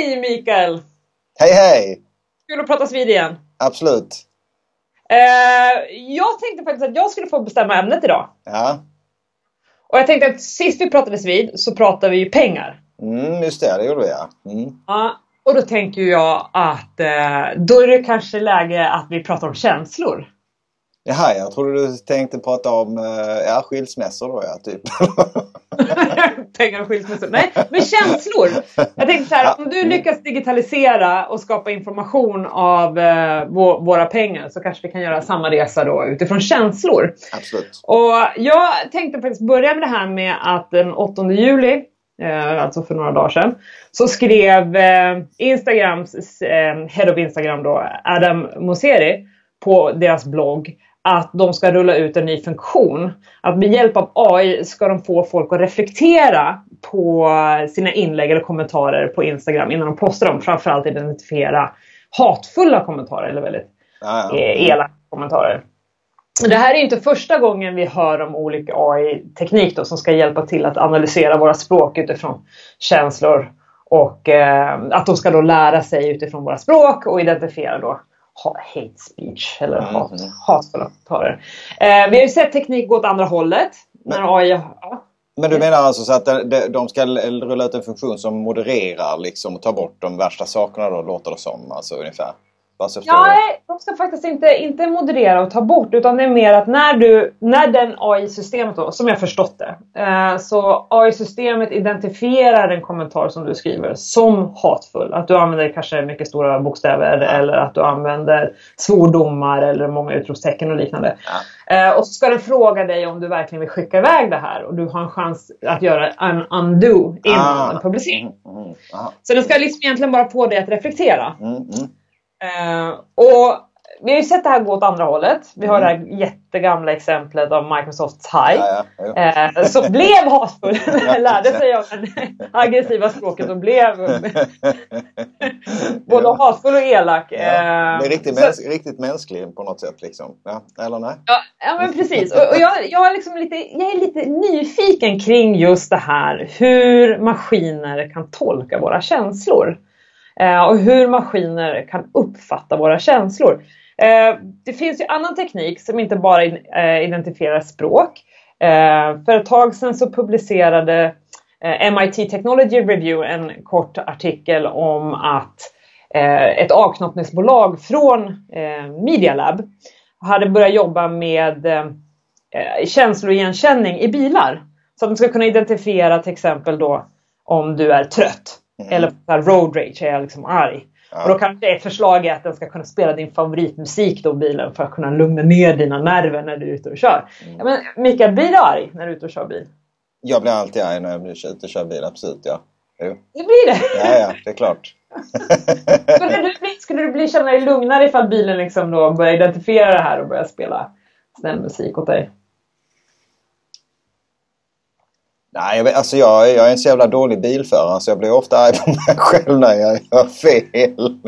Hej Mikael! Hej hej! Kul att pratas vid igen. Absolut. Eh, jag tänkte faktiskt att jag skulle få bestämma ämnet idag. Ja. Och jag tänkte att sist vi pratades vid så pratade vi ju pengar. Mm, just det, det gjorde vi ja. Mm. Ja, och då tänker jag att eh, då är det kanske läge att vi pratar om känslor. Jaha, jag trodde du tänkte prata om eh, ja, skilsmässor då ja, typ. pengar och skilsmässor. Nej, men känslor. Jag tänkte så här, om du lyckas digitalisera och skapa information av eh, vå- våra pengar så kanske vi kan göra samma resa då utifrån känslor. Absolut. Och jag tänkte faktiskt börja med det här med att den 8 juli, eh, alltså för några dagar sedan, så skrev eh, Instagrams eh, Head of Instagram då, Adam Mosseri, på deras blogg att de ska rulla ut en ny funktion. Att med hjälp av AI ska de få folk att reflektera på sina inlägg eller kommentarer på Instagram innan de postar dem. Framförallt identifiera hatfulla kommentarer eller väldigt Ja, ja. eh, elaka kommentarer. Det här är inte första gången vi hör om olika AI-teknik som ska hjälpa till att analysera våra språk utifrån känslor. Och eh, att de ska då lära sig utifrån våra språk och identifiera då hate speech eller Mm, hat, mm. hatfulla kommentarer. Eh, vi har ju sett teknik gå åt andra hållet. När AI, ja. Men du menar alltså så att de, de- ska rulla ut en funktion som modererar liksom och tar bort de värsta sakerna då, låter det som. Alltså ungefär. Förstår det. Nej, de ska faktiskt inte, inte moderera och ta bort utan det är mer att när du, när den AI-systemet då, som jag förstått det, eh, så AI-systemet identifierar en kommentar som du skriver som hatfull. Att du använder kanske mycket stora bokstäver eller att du använder svordomar eller många utropstecken och liknande. Eh, och så ska den fråga dig om du verkligen vill skicka iväg det här och du har en chans att göra en undo innan Ah. den publicerar. Mm, aha. Så den ska liksom egentligen bara få dig att reflektera. Mm, mm. Eh, och vi har ju sett det här gå åt andra hållet. Vi har det här jättegamla exemplet av Microsofts Hi. Ja, ja, jo. Eh, som blev hatfull, lärde sig av det aggressiva språket och blev både hatfull och elak. Ja. Eh, Det är riktigt, så- mäns riktigt mänsklig på något sätt liksom. Ja, eller nej? Ja, ja men precis. Och, och jag, jag, är liksom lite, jag är lite nyfiken kring just det här hur maskiner kan tolka våra känslor. Eh, och hur maskiner kan uppfatta våra känslor. Eh, det finns ju annan teknik som inte bara eh, identifierar språk. För ett tag sedan så publicerade MIT Technology Review en kort artikel om att ett avknoppningsbolag från Media Lab hade börjat jobba med känsloigenkänning i bilar. Så att de ska kunna identifiera till exempel då om du är trött. Mm. Eller så här, road rage, är jag liksom arg. Ja. Och då kanske ett förslag är att den ska kunna spela din favoritmusik då bilen för att kunna lugna ner dina nerver när du är ute och kör. Mm. Ja, men Mikael, blir du arg när du är ute och kör bil? Jag blir alltid arg när jag blir ute och kör bil, absolut ja. Jo. Det blir det! Ja, ja, det är klart. skulle, du bli, skulle du bli, känna dig lugnare ifall bilen liksom då börjar identifiera det här och börjar spela snäll musik åt dig? Nej, jag, vet, alltså jag, jag är en så jävla dålig bilförare så jag blir ofta arg på mig själv när jag gör fel.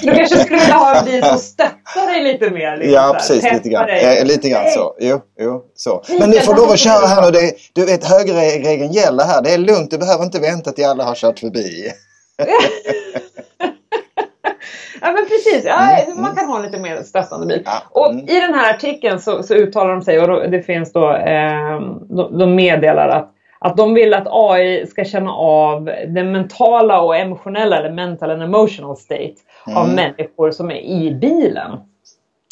Du kanske skulle vilja ha en bil som stöttar dig lite mer? Liksom, ja, precis. Lite grann, ja, lite grann så. Jo, jo, så. Men du får lov att köra är- här nu. Det, du vet, högerregeln gäller här. Det är lugnt. Du behöver inte vänta till alla har kört förbi. Ja men precis, ja, man kan ha en lite mer stöttande bil. Mm, Ja, Och mm. i den här artikeln så, så uttalar de sig och då, det finns då, eh, de, de meddelar att, att de vill att AI ska känna av den mentala och emotionella, eller mental and emotional state, av Mm. människor som är i bilen.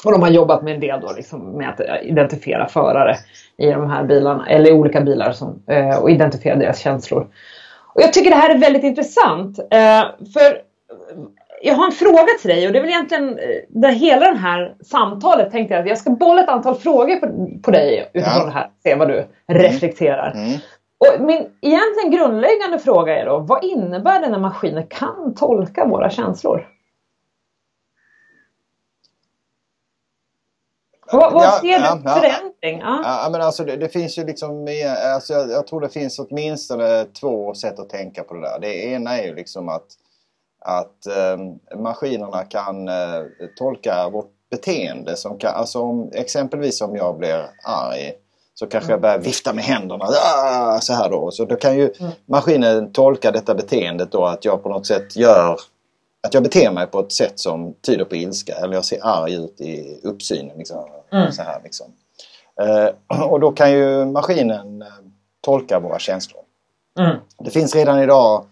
Och de har jobbat med en del då liksom med att identifiera förare i de här bilarna, eller i olika bilar som, eh, och identifiera deras känslor. Och jag tycker det här är väldigt intressant. Eh, för jag har en fråga till dig och det är väl egentligen eh, där hela det här samtalet tänkte jag att jag ska bolla ett antal frågor på, på dig utifrån Ja. det här. Se vad du reflekterar. Mm. Och min egentligen grundläggande fråga är då, vad innebär det när maskiner kan tolka våra känslor? Vad, vad Ja, ser du för förändring? Ja. Ja, men alltså det, det finns ju liksom, alltså jag, jag tror det finns åtminstone två sätt att tänka på det där. Det ena är ju liksom att, att eh, maskinerna kan eh, tolka vårt beteende. Som kan, alltså om, exempelvis om jag blir arg så kanske jag börjar vifta med händerna. Ah, så här då. Så då kan ju Mm. maskinen tolka detta beteendet då att jag på något sätt gör att jag beter mig på ett sätt som tyder på ilska eller jag ser arg ut i uppsynen. Liksom, Mm. så här, liksom. Eh, och då kan ju maskinen eh, tolka våra känslor. Mm. Det finns redan idag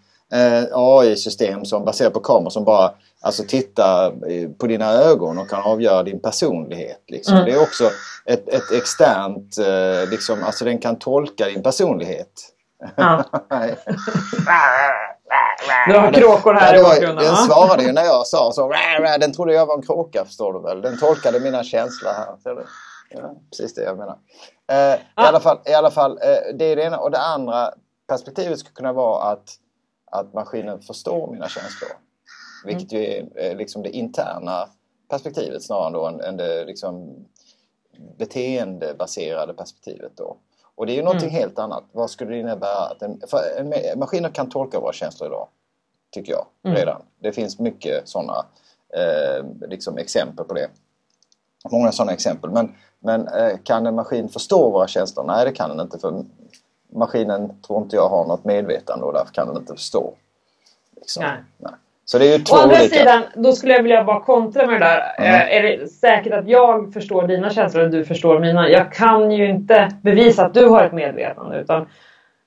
AI-system som baserat på kameror som bara alltså, tittar eh, på dina ögon och kan avgöra din personlighet. Liksom. Mm. Det är också ett, ett externt, eh, liksom, alltså den kan tolka din personlighet. Ja. Du har kråkor här Ja, i det var, den va? svarade ju när jag sa så. Den trodde jag var en kråka förstår du väl. Den tolkade mina känslor här. Ser du? Ja, precis det jag menar. Eh, i, Ja. alla fall, I alla fall, eh, det är det ena. Och det andra perspektivet skulle kunna vara att, att maskinen förstår mina känslor. Vilket ju är eh, liksom det interna perspektivet snarare än, än det liksom beteendebaserade perspektivet då. Och det är ju någonting Mm. helt annat. Vad skulle det innebära? Att en, en, maskiner kan tolka våra känslor idag. Tycker jag Mm. redan. Det finns mycket sådana eh, liksom exempel på det. Många sådana exempel. Men, men eh, kan en maskin förstå våra känslor? Nej, det kan den inte. För maskinen tror inte jag har något medvetande och därför kan den inte förstå. Liksom. Nej. Så det är ju två Å andra olika. sidan, då skulle jag vilja bara kontra med det där. Mm. Eh, är det säkert att jag förstår dina känslor och du förstår mina? Jag kan ju inte bevisa att du har ett medvetande utan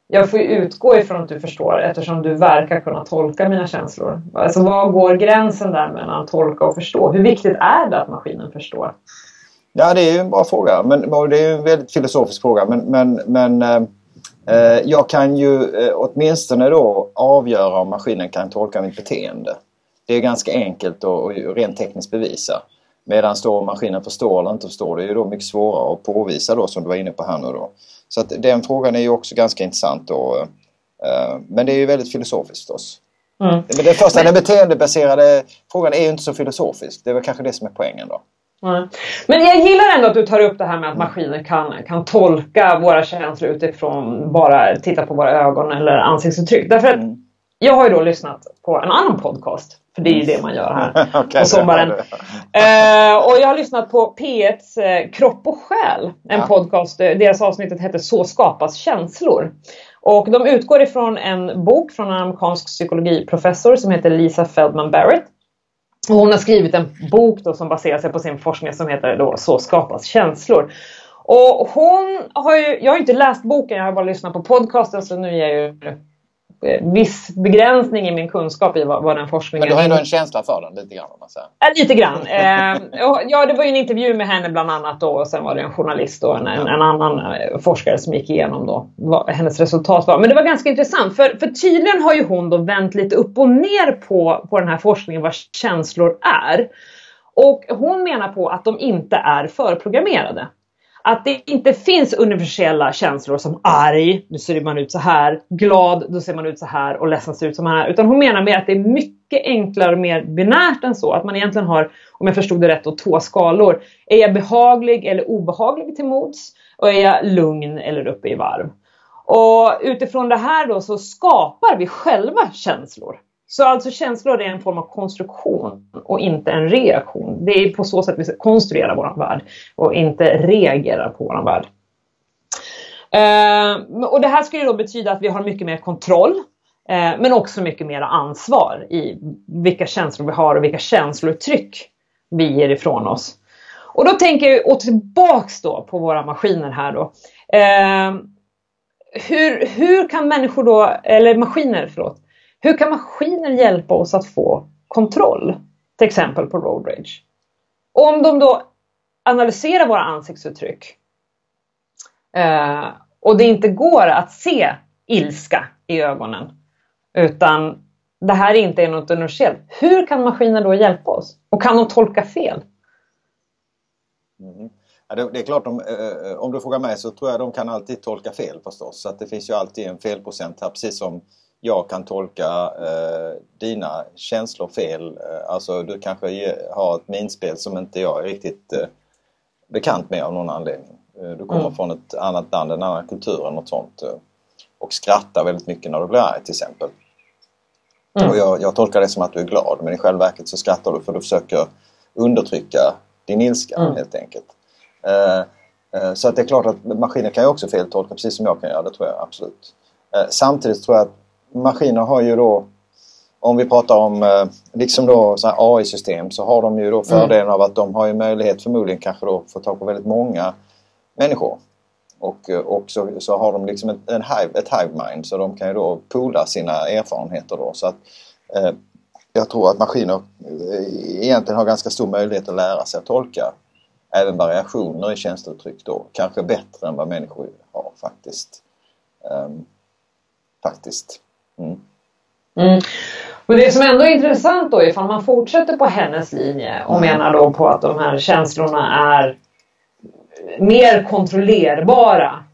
jag får ju utgå ifrån att du förstår eftersom du verkar kunna tolka mina känslor. Alltså var går gränsen där mellan tolka och förstå? Hur viktigt är det att maskinen förstår? Ja, det är ju en bra fråga. Men, det är ju en väldigt filosofisk fråga. Men, men, men eh, jag kan ju eh, åtminstone då avgöra om maskinen kan tolka mitt beteende. Det är ganska enkelt och, rent tekniskt bevisa. Medan då maskinen förstår eller inte förstår det är ju då mycket svårare att påvisa då som du var inne på här nu då. Så att den frågan är ju också ganska intressant då. Eh, men det är ju väldigt filosofiskt förstås. Mm. Men det första, den beteendebaserade frågan är ju inte så filosofisk. Det är väl kanske det som är poängen då. Nej. Men jag gillar ändå att du tar upp det här med att maskiner kan, kan tolka våra känslor utifrån bara titta på våra ögon eller ansiktsuttryck. Därför att Mm. jag har ju då lyssnat på en annan podcast. För det är ju det man gör här på sommaren. Eh, och jag har lyssnat på P1s eh, Kropp och själ. En Ja. podcast. eh, Deras avsnittet hette Så skapas känslor. Och de utgår ifrån en bok från en amerikansk psykologiprofessor som heter Lisa Feldman Barrett. Och hon har skrivit en bok då som baserar sig på sin forskning som heter då Så skapas känslor. Och hon har ju, jag har inte läst boken, jag har bara lyssnat på podcasten så nu är jag ju viss begränsning i min kunskap i vad, vad den forskningen Men du har ändå en känsla för den lite grann om man säger. Ja, lite grann. Eh, ja, det var ju en intervju med henne bland annat då och sen var det en journalist och en, en, en annan eh, forskare som gick igenom då vad hennes resultat var. Men det var ganska intressant för, för tydligen har ju hon då vänt lite upp och ner på, på den här forskningen vad känslor är. Och hon menar på att de inte är förprogrammerade. Att det inte finns universella känslor som arg, nu ser man ut så här, glad, då ser man ut så här och ledsen ser ut som här. Utan hon menar mer att det är mycket enklare och mer binärt än så. Att man egentligen har, om jag förstod det rätt, då, två skalor. Är jag behaglig eller obehaglig till mods? Och är jag lugn eller uppe i varv? Och utifrån det här då så skapar vi själva känslor. Så alltså känslor är en form av konstruktion och inte en reaktion. Det är på så sätt vi konstruerar vår värld och inte reagerar på vår värld. Eh, och det här skulle då betyda att vi har mycket mer kontroll eh, men också mycket mer ansvar i vilka känslor vi har och vilka känslouttryck vi ger ifrån oss. Och då tänker jag och tillbaks då på våra maskiner här då. Eh, hur, hur kan människor då, eller maskiner förlåt, hur kan maskiner hjälpa oss att få kontroll? Till exempel på road rage. Om de då analyserar våra ansiktsuttryck eh, och det inte går att se ilska i ögonen utan det här inte är något universellt. Hur kan maskiner då hjälpa oss? Och kan de tolka fel? Mm. Ja, det, det är klart, de, eh, om du frågar mig så tror jag de kan alltid tolka fel förstås. Så att det finns ju alltid en felprocent här precis som jag kan tolka eh, dina känslor fel. Eh, alltså du kanske ge, har ett minspel som inte jag är riktigt eh, bekant med av någon anledning. Eh, du kommer Mm. från ett annat land, en annan kultur eller något sånt. Eh, och skrattar väldigt mycket när du blir arg till exempel. Mm. Och jag, jag tolkar det som att du är glad men i själva verket så skrattar du för du försöker undertrycka din ilska Mm. helt enkelt. Eh, Eh, så att det är klart att maskiner kan ju också feltolka precis som jag kan göra, det tror jag absolut. Eh, samtidigt tror jag att maskiner har ju då om vi pratar om eh, liksom då AI-system så har de ju då fördelen mm. av att de har ju möjlighet förmodligen kanske då få tag på väldigt många människor. Och, och så, så har de liksom ett, en hive, ett hive mind så de kan ju då poola sina erfarenheter då. Så att, eh, jag tror att maskiner egentligen har ganska stor möjlighet att lära sig att tolka även variationer i tjänsteuttryck då. Kanske bättre än vad människor har faktiskt. Um, faktiskt. Mm. Mm. Men det som ändå är intressant då ifall man fortsätter på hennes linje och mm. menar då på att de här känslorna är mer kontrollerbara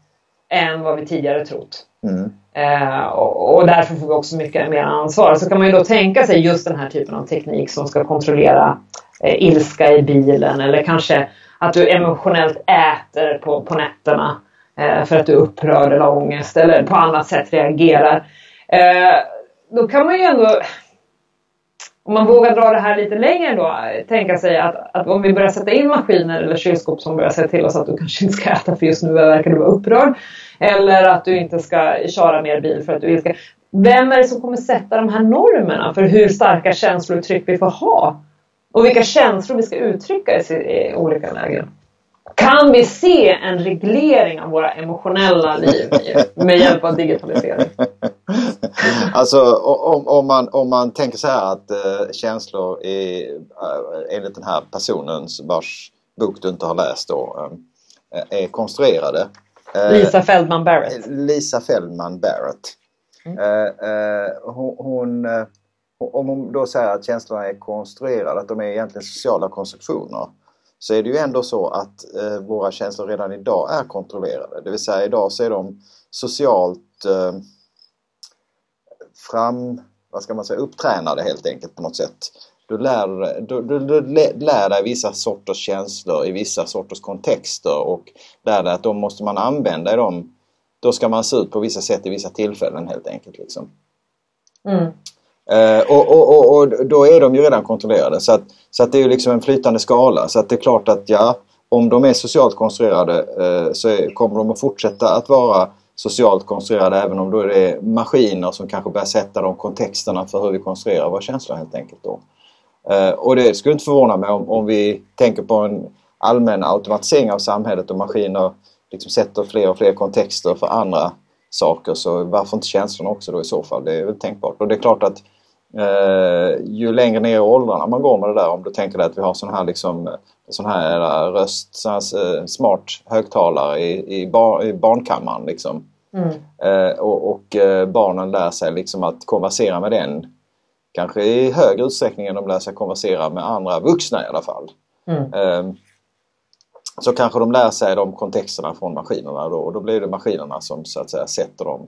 än vad vi tidigare trott. Mm. Eh, och, och, därför får vi också mycket mer ansvar. Så kan man ju då tänka sig just den här typen av teknik som ska kontrollera eh, ilska i bilen eller kanske att du emotionellt äter på, på nätterna eh, för att du är upprörd eller ångest eller på annat sätt reagerar. Eh, då kan man ju ändå om man vågar dra det här lite längre då, tänka sig att, att om vi börjar sätta in maskiner eller kylskåp som börjar säga till oss att du kanske inte ska äta för just nu verkar du vara upprörd. Eller att du inte ska köra mer bil för att du ska. Vem är det som kommer sätta de här normerna för hur starka känslouttryck vi får ha? Och vilka känslor vi ska uttrycka i, i olika lägen? Kan vi se en reglering av våra emotionella liv med hjälp av digitalisering? alltså om, om, man, om man tänker så här att uh, känslor är, uh, enligt den här personens vars bok du inte har läst då, uh, är konstruerade. Lisa Feldman Barrett. Lisa Feldman Barrett. Mm. hon, hon om hon då säger att känslorna är konstruerade, att de är egentligen sociala konstruktioner så är det ju ändå så att eh, våra känslor redan idag är kontrollerade. Det vill säga idag så är de socialt eh, fram, vad ska man säga, upptränade helt enkelt på något sätt. Du lär, du, du, du lär dig vissa sorters känslor i vissa sorters kontexter och lär dig att de måste man använda i dem. Då ska man se ut på vissa sätt i vissa tillfällen helt enkelt. Liksom. Mm. Eh, och, och, och, och, då är de ju redan kontrollerade så att, så att det är ju liksom en flytande skala. Så att det är klart att ja, om de är socialt konstruerade eh, så är, kommer de att fortsätta att vara socialt konstruerade även om då är det maskiner som kanske börjar sätta de kontexterna för hur vi konstruerar våra känslor helt enkelt. Då. Eh, och det skulle inte förvåna mig om, om vi tänker på en allmän automatisering av samhället och maskiner liksom sätter fler och fler kontexter för andra saker så varför inte känslorna också då i så fall? Det är väl tänkbart. Och det är klart att eh, ju längre ner i åldrarna man går med det där, om du tänker dig att vi har sån här liksom sån här röst, sån här eh, smart högtalare i, i, bar, i barnkammaren liksom. Mm. Eh, och, och eh, barnen lär sig liksom att konversera med den kanske i högre utsträckning än de lär sig konversera med andra vuxna i alla fall. Mm. Så kanske de lär sig de kontexterna från maskinerna då, och då blir det maskinerna som så att säga sätter de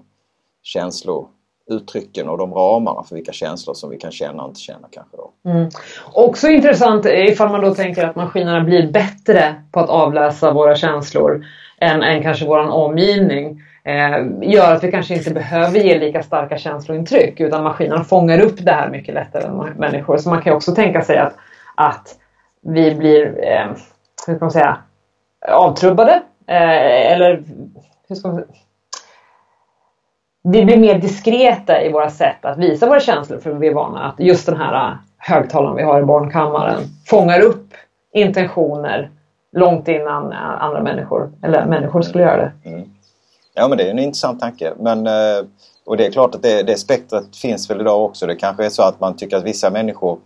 känslouttrycken och de ramarna för vilka känslor som vi kan känna och inte känna kanske då. Mm. Också intressant ifall man då tänker att maskinerna blir bättre på att avläsa våra känslor än, än kanske våran omgivning eh, gör att vi kanske inte behöver ge lika starka känslointryck utan maskinerna fångar upp det här mycket lättare än människor. Så man kan också tänka sig att, att vi blir, eh, hur ska man säga, avtrubbade. Eh, eller hur ska man säga? Vi blir mer diskreta i våra sätt att visa våra känslor för vi är vana att just den här eh, högtalaren vi har i barnkammaren fångar upp intentioner långt innan eh, andra människor eller människor skulle göra det. Mm. Ja men det är en intressant tanke. Men, eh, och det är klart att det, det spektrat finns väl idag också. Det kanske är så att man tycker att vissa människor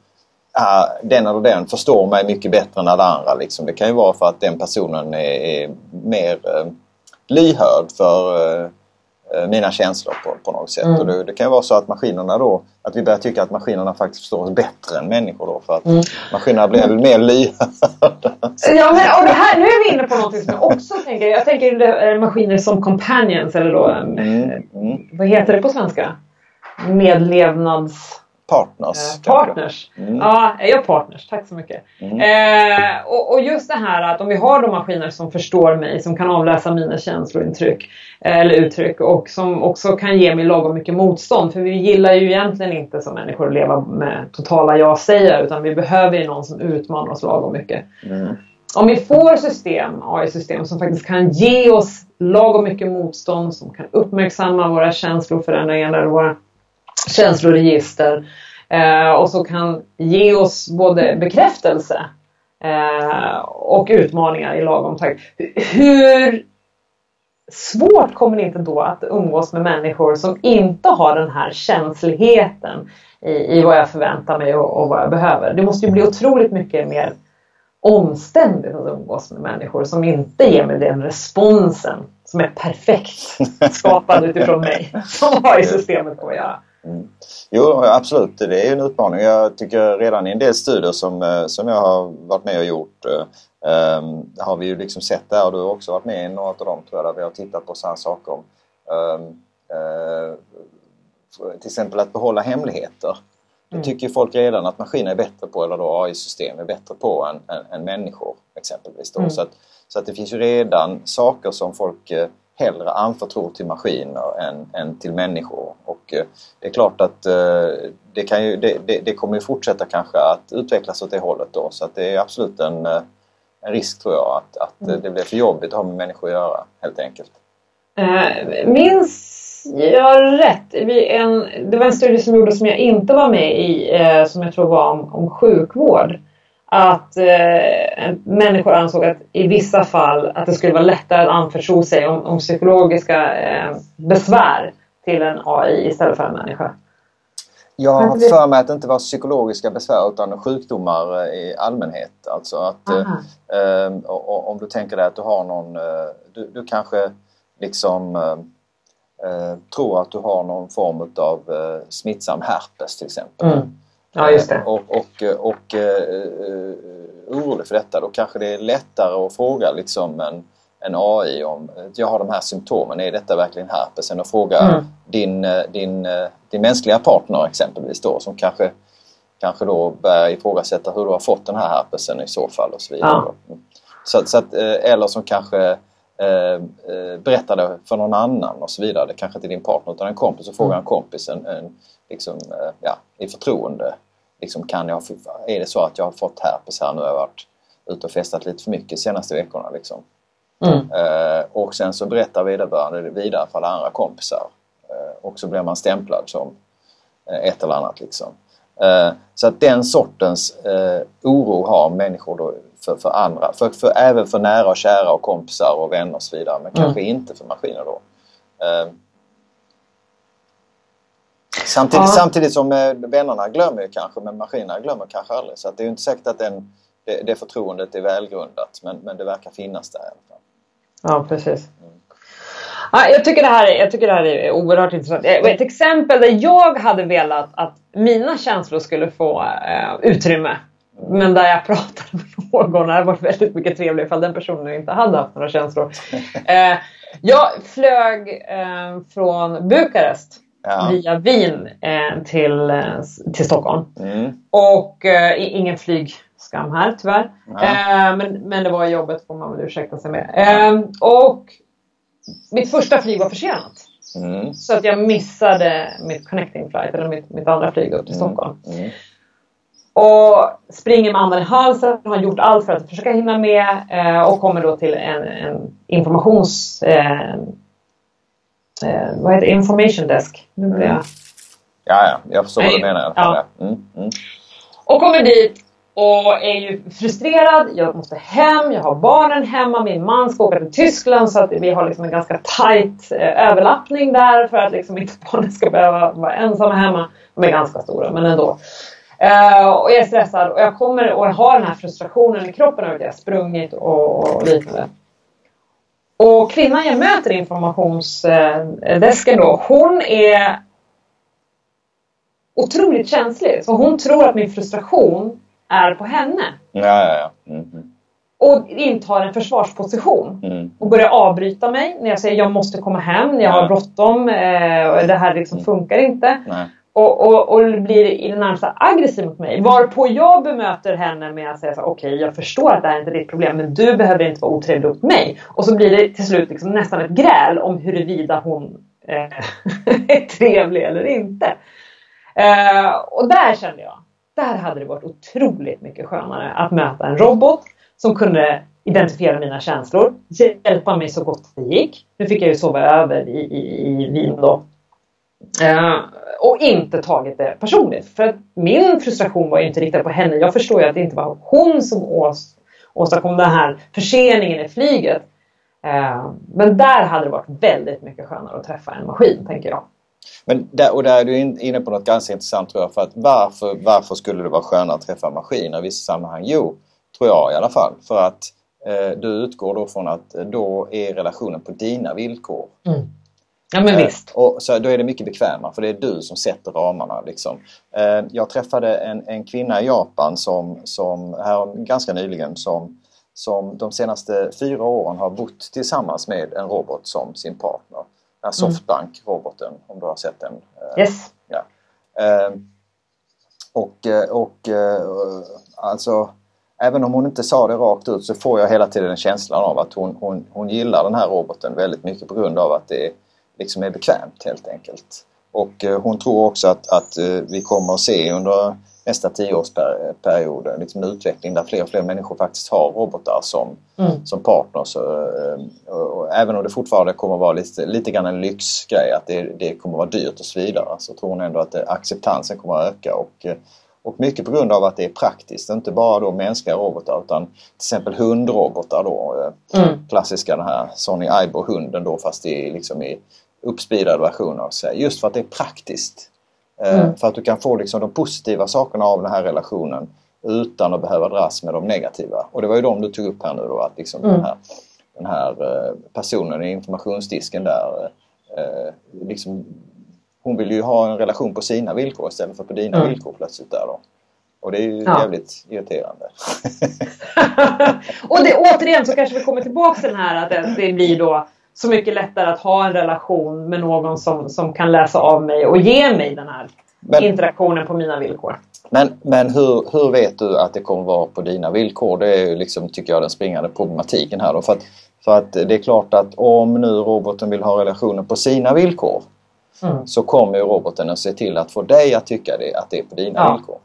ah, den eller den förstår mig mycket bättre än alla andra. Liksom. Det kan ju vara för att den personen är, är mer eh, lyhörd för eh, eh, mina känslor på, på något sätt. Mm. Och det, det, kan ju vara så att maskinerna då, att vi börjar tycka att maskinerna faktiskt förstår oss bättre än människor då för att mm. maskinerna blir mm. mer lyhörda. Ja, men och det här, nu är vi inne på något som jag också tänker. Jag tänker maskiner som companions eller då, mm. Mm. vad heter det på svenska? Medlevnads partners. Eh, partners. Mm. Ja, jag partners. Tack så mycket. Mm. Eh, och, och, just det här att om vi har de maskiner som förstår mig, som kan avläsa mina känslointryck eh, eller uttryck och som också kan ge mig lagom mycket motstånd. För vi gillar ju egentligen inte som människor att leva med totala ja-sägare utan vi behöver ju någon som utmanar oss lagom mycket. Mm. om vi får system, AI-system som faktiskt kan ge oss lagom mycket motstånd, som kan uppmärksamma våra känsloförändringar, våra känsloregister eh, och som kan ge oss både bekräftelse eh, och utmaningar i lagom takt. Hur svårt kommer det inte då att umgås med människor som inte har den här känsligheten i, i vad jag förväntar mig och, och vad jag behöver. Det måste ju bli otroligt mycket mer omständigt att umgås med människor som inte ger mig den responsen som är perfekt skapad utifrån mig som har i systemet att göra. Mm. Jo, absolut. Det är en utmaning. Jag tycker redan i en del studier som, eh, som jag har varit med och gjort um, har vi ju liksom sett där och du har också varit med i några av dem tror jag där vi har tittat på sådana saker om um, uh, till exempel att behålla hemligheter. Det mm. tycker folk redan att maskiner är bättre på, eller då AI-system är bättre på än, än, än människor exempelvis. Mm. Så, att, så att det finns ju redan saker som folk eh, hellre anförtror till maskiner än, än till människor. Och eh, det är klart att eh, det, kan ju, det, det, det, kommer ju fortsätta kanske att utvecklas åt det hållet då. Så att det är absolut en, en risk tror jag att, att mm. det blir för jobbigt att ha med människor att göra helt enkelt. Minns jag rätt? En, det var en studie som gjordes som jag inte var med i, eh, som jag tror var om, om sjukvård. Att eh, människor ansåg att i vissa fall att det skulle vara lättare att anförtro sig om, om psykologiska eh, besvär till en AI istället för en människa. Jag har haft för mig att det inte var psykologiska besvär utan sjukdomar eh, i allmänhet. Alltså att eh, eh, om du tänker dig att du har någon, eh, du, du kanske liksom eh, tror att du har någon form av smittsam herpes till exempel. Mm. Ja, just det. Eh, och, och, och uh, orolig för detta, då kanske det är lättare att fråga liksom en, en AI om jag har de här symptomen, är detta verkligen herpes? Än att fråga mm. din, din, din mänskliga partner exempelvis då som kanske, kanske då börjar ifrågasätta hur du har fått den här herpesen i så fall och så vidare. Ja. Mm. Så, så att, eller som kanske Eh, eh, berätta det för någon annan och så vidare. Det kanske inte är din partner utan en kompis och frågar en kompis en, en, liksom, eh, ja, i förtroende. Liksom, kan jag, är det så att jag har fått herpes här nu? har jag varit ute och festat lite för mycket de senaste veckorna. Liksom. Mm. Eh, och sen så berättar vederbörande vidare för alla andra kompisar. Eh, och så blir man stämplad som ett eller annat. Liksom. så att den sortens oro har människor då för, för andra. För, för, även för nära och kära och kompisar och vänner och så vidare. Men mm. kanske inte för maskiner då. Samtidigt, ja. samtidigt som eh, vännerna glömmer kanske men maskinerna glömmer kanske aldrig. Så det är inte säkert att den, det, det förtroendet är välgrundat men, men det verkar finnas där. Ja precis. Mm. Ja, jag, tycker det här, jag tycker det här är oerhört intressant. Eh, ett exempel där jag hade velat att mina känslor skulle få eh, utrymme men där jag pratade med någon, det hade varit väldigt mycket trevligt ifall den personen inte hade haft några känslor. Eh, jag flög eh, från Bukarest ja. via Wien eh, till, eh, till Stockholm. Mm. Och eh, ingen flygskam här tyvärr. Ja. Eh, men, men det var jobbet får man väl ursäkta sig med. och mitt första flyg var försenat. Mm. Så att jag missade mitt connecting flight, eller mitt, mitt andra flyg upp till mm. Stockholm. Mm. Och springer med andan i halsen, har gjort allt för att försöka hinna med eh, och kommer då till en, en informations... Eh, vad heter det? Information desk. Nu blir jag... Ja, ja, jag förstår vad du menar. Ja. Mm, mm. Och kommer dit och är ju frustrerad. Jag måste hem, jag har barnen hemma, min man ska åka till Tyskland så att vi har liksom en ganska tight eh, överlappning där för att liksom inte barnen ska behöva vara ensamma hemma. De är ganska stora men ändå. Uh, och jag är stressad och jag kommer och har den här frustrationen i kroppen över att jag sprungit och, och liknande. Och kvinnan jag möter i informationsdesken då, hon är otroligt känslig. Så hon tror att min frustration är på henne. Ja, ja, ja. Mm. Och intar en försvarsposition. Mm. Och börjar avbryta mig när jag säger jag måste komma hem, jag har bråttom, eh, det här liksom funkar inte. Nej och, och, och blir i det närmsta aggressiv mot mig. Varpå jag bemöter henne med att säga så okej okay, jag förstår att det här är inte är ditt problem men du behöver inte vara otrevlig mot mig. Och så blir det till slut liksom nästan ett gräl om huruvida hon eh, är trevlig eller inte. Eh, och där kände jag, där hade det varit otroligt mycket skönare att möta en robot som kunde identifiera mina känslor, hjälpa mig så gott det gick. Nu fick jag ju sova över i, i, i Wien då. Uh, och inte tagit det personligt. För att min frustration var ju inte riktad på henne. Jag förstår ju att det inte var hon som ås, åstadkom den här förseningen i flyget. Uh, men där hade det varit väldigt mycket skönare att träffa en maskin, tänker jag. Men där, och där är du inne på något ganska intressant tror jag. För att varför, varför skulle det vara skönare att träffa maskiner i vissa sammanhang? Jo, tror jag i alla fall. För att eh, du utgår då från att då är relationen på dina villkor. Mm. Ja men visst. Och så då är det mycket bekvämare för det är du som sätter ramarna. Liksom. Eh, jag träffade en, en kvinna i Japan som, som här ganska nyligen som, som de senaste fyra åren har bott tillsammans med en robot som sin partner. Den mm. Softbank-roboten om du har sett den. Eh, yes. Ja. Och, och alltså Även om hon inte sa det rakt ut så får jag hela tiden känslan av att hon, hon, hon gillar den här roboten väldigt mycket på grund av att det liksom är bekvämt helt enkelt. Och eh, hon tror också att, att eh, vi kommer att se under nästa tioårsperiod liksom en utveckling där fler och fler människor faktiskt har robotar som, mm. som partners. Och, och, även om det fortfarande kommer att vara lite, lite grann en lyxgrej, att det, det kommer att vara dyrt och så vidare, så tror hon ändå att det, acceptansen kommer att öka. Och, och mycket på grund av att det är praktiskt, inte bara då mänskliga robotar utan till exempel hundrobotar då. Eh, mm. Klassiska den här Sony Aibo hunden då fast i, liksom i uppspeedad version av sig. Just för att det är praktiskt. Eh, mm. För att du kan få liksom de positiva sakerna av den här relationen utan att behöva dras med de negativa. Och det var ju de du tog upp här nu då att liksom mm. den här, den här eh, personen i informationsdisken där liksom hon vill ju ha en relation på sina villkor istället för på dina mm. villkor plötsligt där då. Och det är ju ja. jävligt irriterande. och det, återigen så kanske vi kommer tillbaka till den här att det blir då så mycket lättare att ha en relation med någon som, som kan läsa av mig och ge mig den här men, interaktionen på mina villkor. Men, men hur, hur vet du att det kommer vara på dina villkor? Det är ju liksom, tycker jag, den springande problematiken här då. För att, för att det är klart att om nu roboten vill ha relationen på sina villkor mm. så kommer roboten att se till att få dig att tycka det, att det är på dina ja. villkor.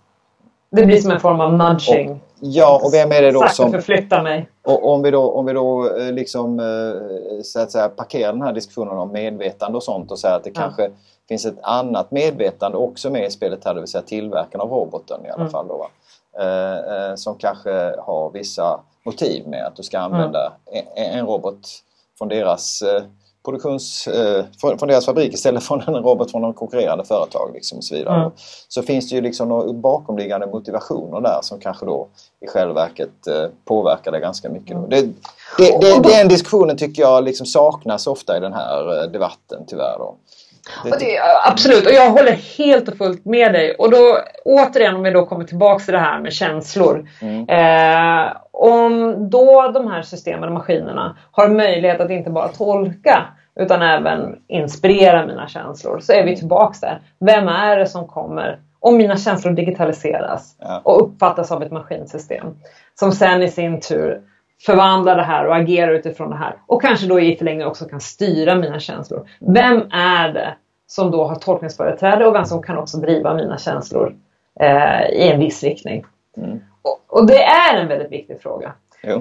Det blir som en form av nudging. Och, ja, och vem är det då som... förflytta mig. Och om vi då, om vi då eh, liksom eh, så att säga parkerar den här diskussionen om medvetande och sånt och säger att det ja. kanske finns ett annat medvetande också med i spelet här, det vill säga tillverkaren av roboten i alla mm. fall. Då, eh, som kanske har vissa motiv med att du ska använda mm. en, en robot från deras produktions, eh, från, deras fabrik istället för en robot från någon konkurrerande företag. Liksom och så vidare. Mm. Så finns det ju liksom några bakomliggande motivationer där som kanske då i själva verket eh, påverkar det ganska mycket. Mm. Det, det, det, den diskussionen tycker jag liksom saknas ofta i den här eh, debatten tyvärr. Då. Och det, absolut, och jag håller helt och fullt med dig. Och då återigen om vi då kommer tillbaks till det här med känslor. Mm. Eh, om då de här systemen och maskinerna har möjlighet att inte bara tolka utan även inspirera mina känslor så är vi tillbaks där. Vem är det som kommer om mina känslor digitaliseras ja. och uppfattas av ett maskinsystem som sen i sin tur förvandlar det här och agerar utifrån det här och kanske då i förlängningen också kan styra mina känslor. Vem är det som då har tolkningsföreträde och vem som kan också driva mina känslor eh, i en viss riktning? Mm. Och, och, det är en väldigt viktig fråga.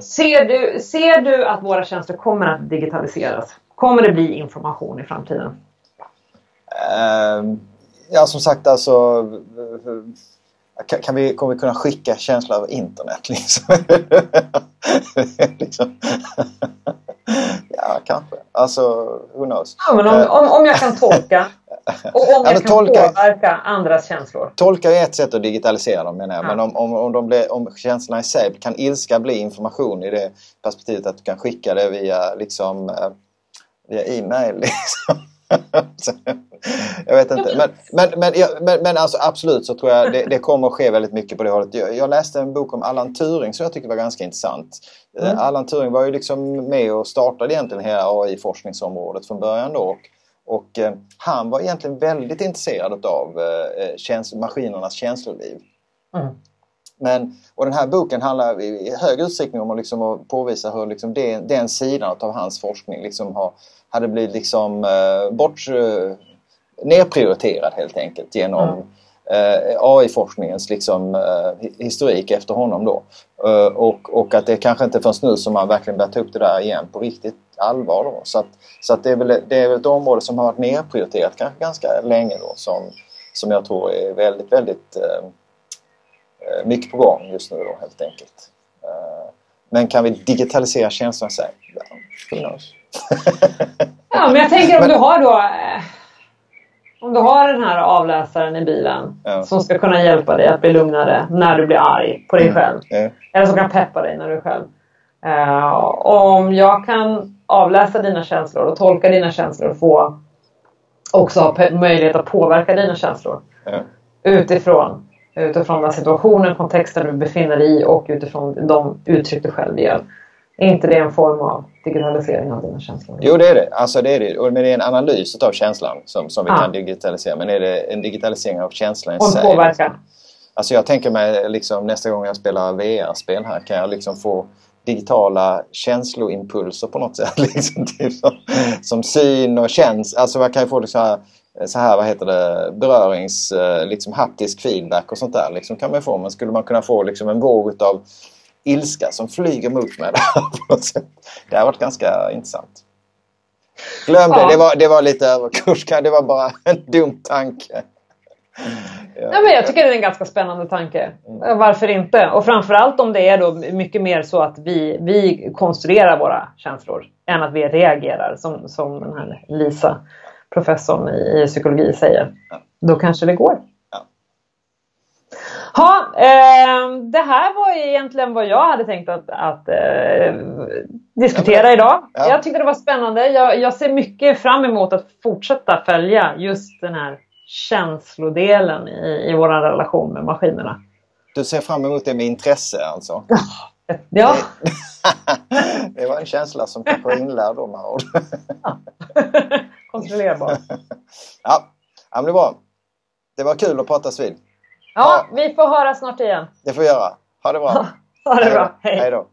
Ser du, ser du att våra tjänster kommer att digitaliseras? Kommer det bli information i framtiden? Uh, ja, som sagt alltså kan, kan, vi, kommer vi kunna skicka känslor över internet? Liksom? liksom. ja, kanske. Alltså, who knows? Ja, men om, om, om jag kan tolka och om jag kan tolka, påverka andras känslor. Tolka är ett sätt att digitalisera dem menar jag. Ja. Men om, om, om, de blir, om känslorna i sig, kan ilska bli information i det perspektivet att du kan skicka det via liksom eh, via e-mail. Liksom. jag vet inte. Men, men, men, men, men alltså absolut så tror jag det, det, kommer att ske väldigt mycket på det hållet. Jag, jag, läste en bok om Allan Turing som jag tycker var ganska intressant. Eh, mm. Allan Turing var ju liksom med och startade egentligen hela AI-forskningsområdet från början då. Och, och eh, han var egentligen väldigt intresserad av eh, käns maskinernas känsloliv. Mm. Men, och den här boken handlar i hög utsträckning om att, liksom, påvisa hur liksom det, den sidan av hans forskning liksom har, hade blivit liksom, eh, bort, eh, nerprioriterad helt enkelt genom, mm. eh, AI-forskningens liksom, eh, historik efter honom då. Eh, och, och att det kanske inte förrän nu som man verkligen börjar ta upp det där igen på riktigt allvar. Då. Så, att, så att det, är väl, det är väl ett område som har varit nedprioriterat kanske ganska länge då som, som jag tror är väldigt, väldigt eh mycket på gång just nu då helt enkelt. Eh, men kan vi digitalisera tjänsterna sen? Ja, ja, men jag tänker om du har då eh, om du har den här avläsaren i bilen ja. som ska kunna hjälpa dig att bli lugnare när du blir arg på dig mm. själv. Mm. Eller som kan peppa dig när du är själv. Uh, om jag kan avläsa dina känslor och tolka dina känslor och få också ha möjlighet att påverka dina känslor. Ja. Utifrån, utifrån den situationen, kontexten du befinner dig i och utifrån de uttryck du själv ger. Är inte det en form av digitalisering av dina känslor? Jo, det är det. Alltså, det, är det. Men det är en analys av känslan som, som vi ah. kan digitalisera. Men är det en digitalisering av känslan Och en påverkan? Alltså jag tänker mig liksom, nästa gång jag spelar VR-spel här kan jag liksom få digitala känsloimpulser på något sätt. Liksom, typ som, som syn och känsla. Alltså man kan ju få det så här, så här vad heter det, berörings, eh, liksom haptisk feedback och sånt där. Liksom kan man få. Men skulle man kunna få liksom en våg av ilska som flyger mot mig. det har varit ganska intressant. Glöm det, ja. det, var, det var lite överkurs. Det var bara en dum tanke. Ja. ja. men jag tycker det är en ganska spännande tanke. Mm. Varför inte? Och framförallt om det är då mycket mer så att vi, vi konstruerar våra känslor än att vi reagerar som, som den här Lisa, professorn i, i psykologi, säger. Ja. Då kanske det går. Ha, eh, det här var egentligen vad jag hade tänkt att, att eh, diskutera idag. Ja. Jag tyckte det var spännande. Jag, jag, ser mycket fram emot att fortsätta följa just den här känslodelen i, i vår relation med maskinerna. Du ser fram emot det med intresse alltså? Ja. det var en känsla som kanske var inlärd då med ord. Kontrollerbar. Ja, ja men det var bra. Det var kul att pratas vid. Ja, vi får höra snart igen. Det får vi göra. Ha det bra. ha det bra. Hej. Hej då.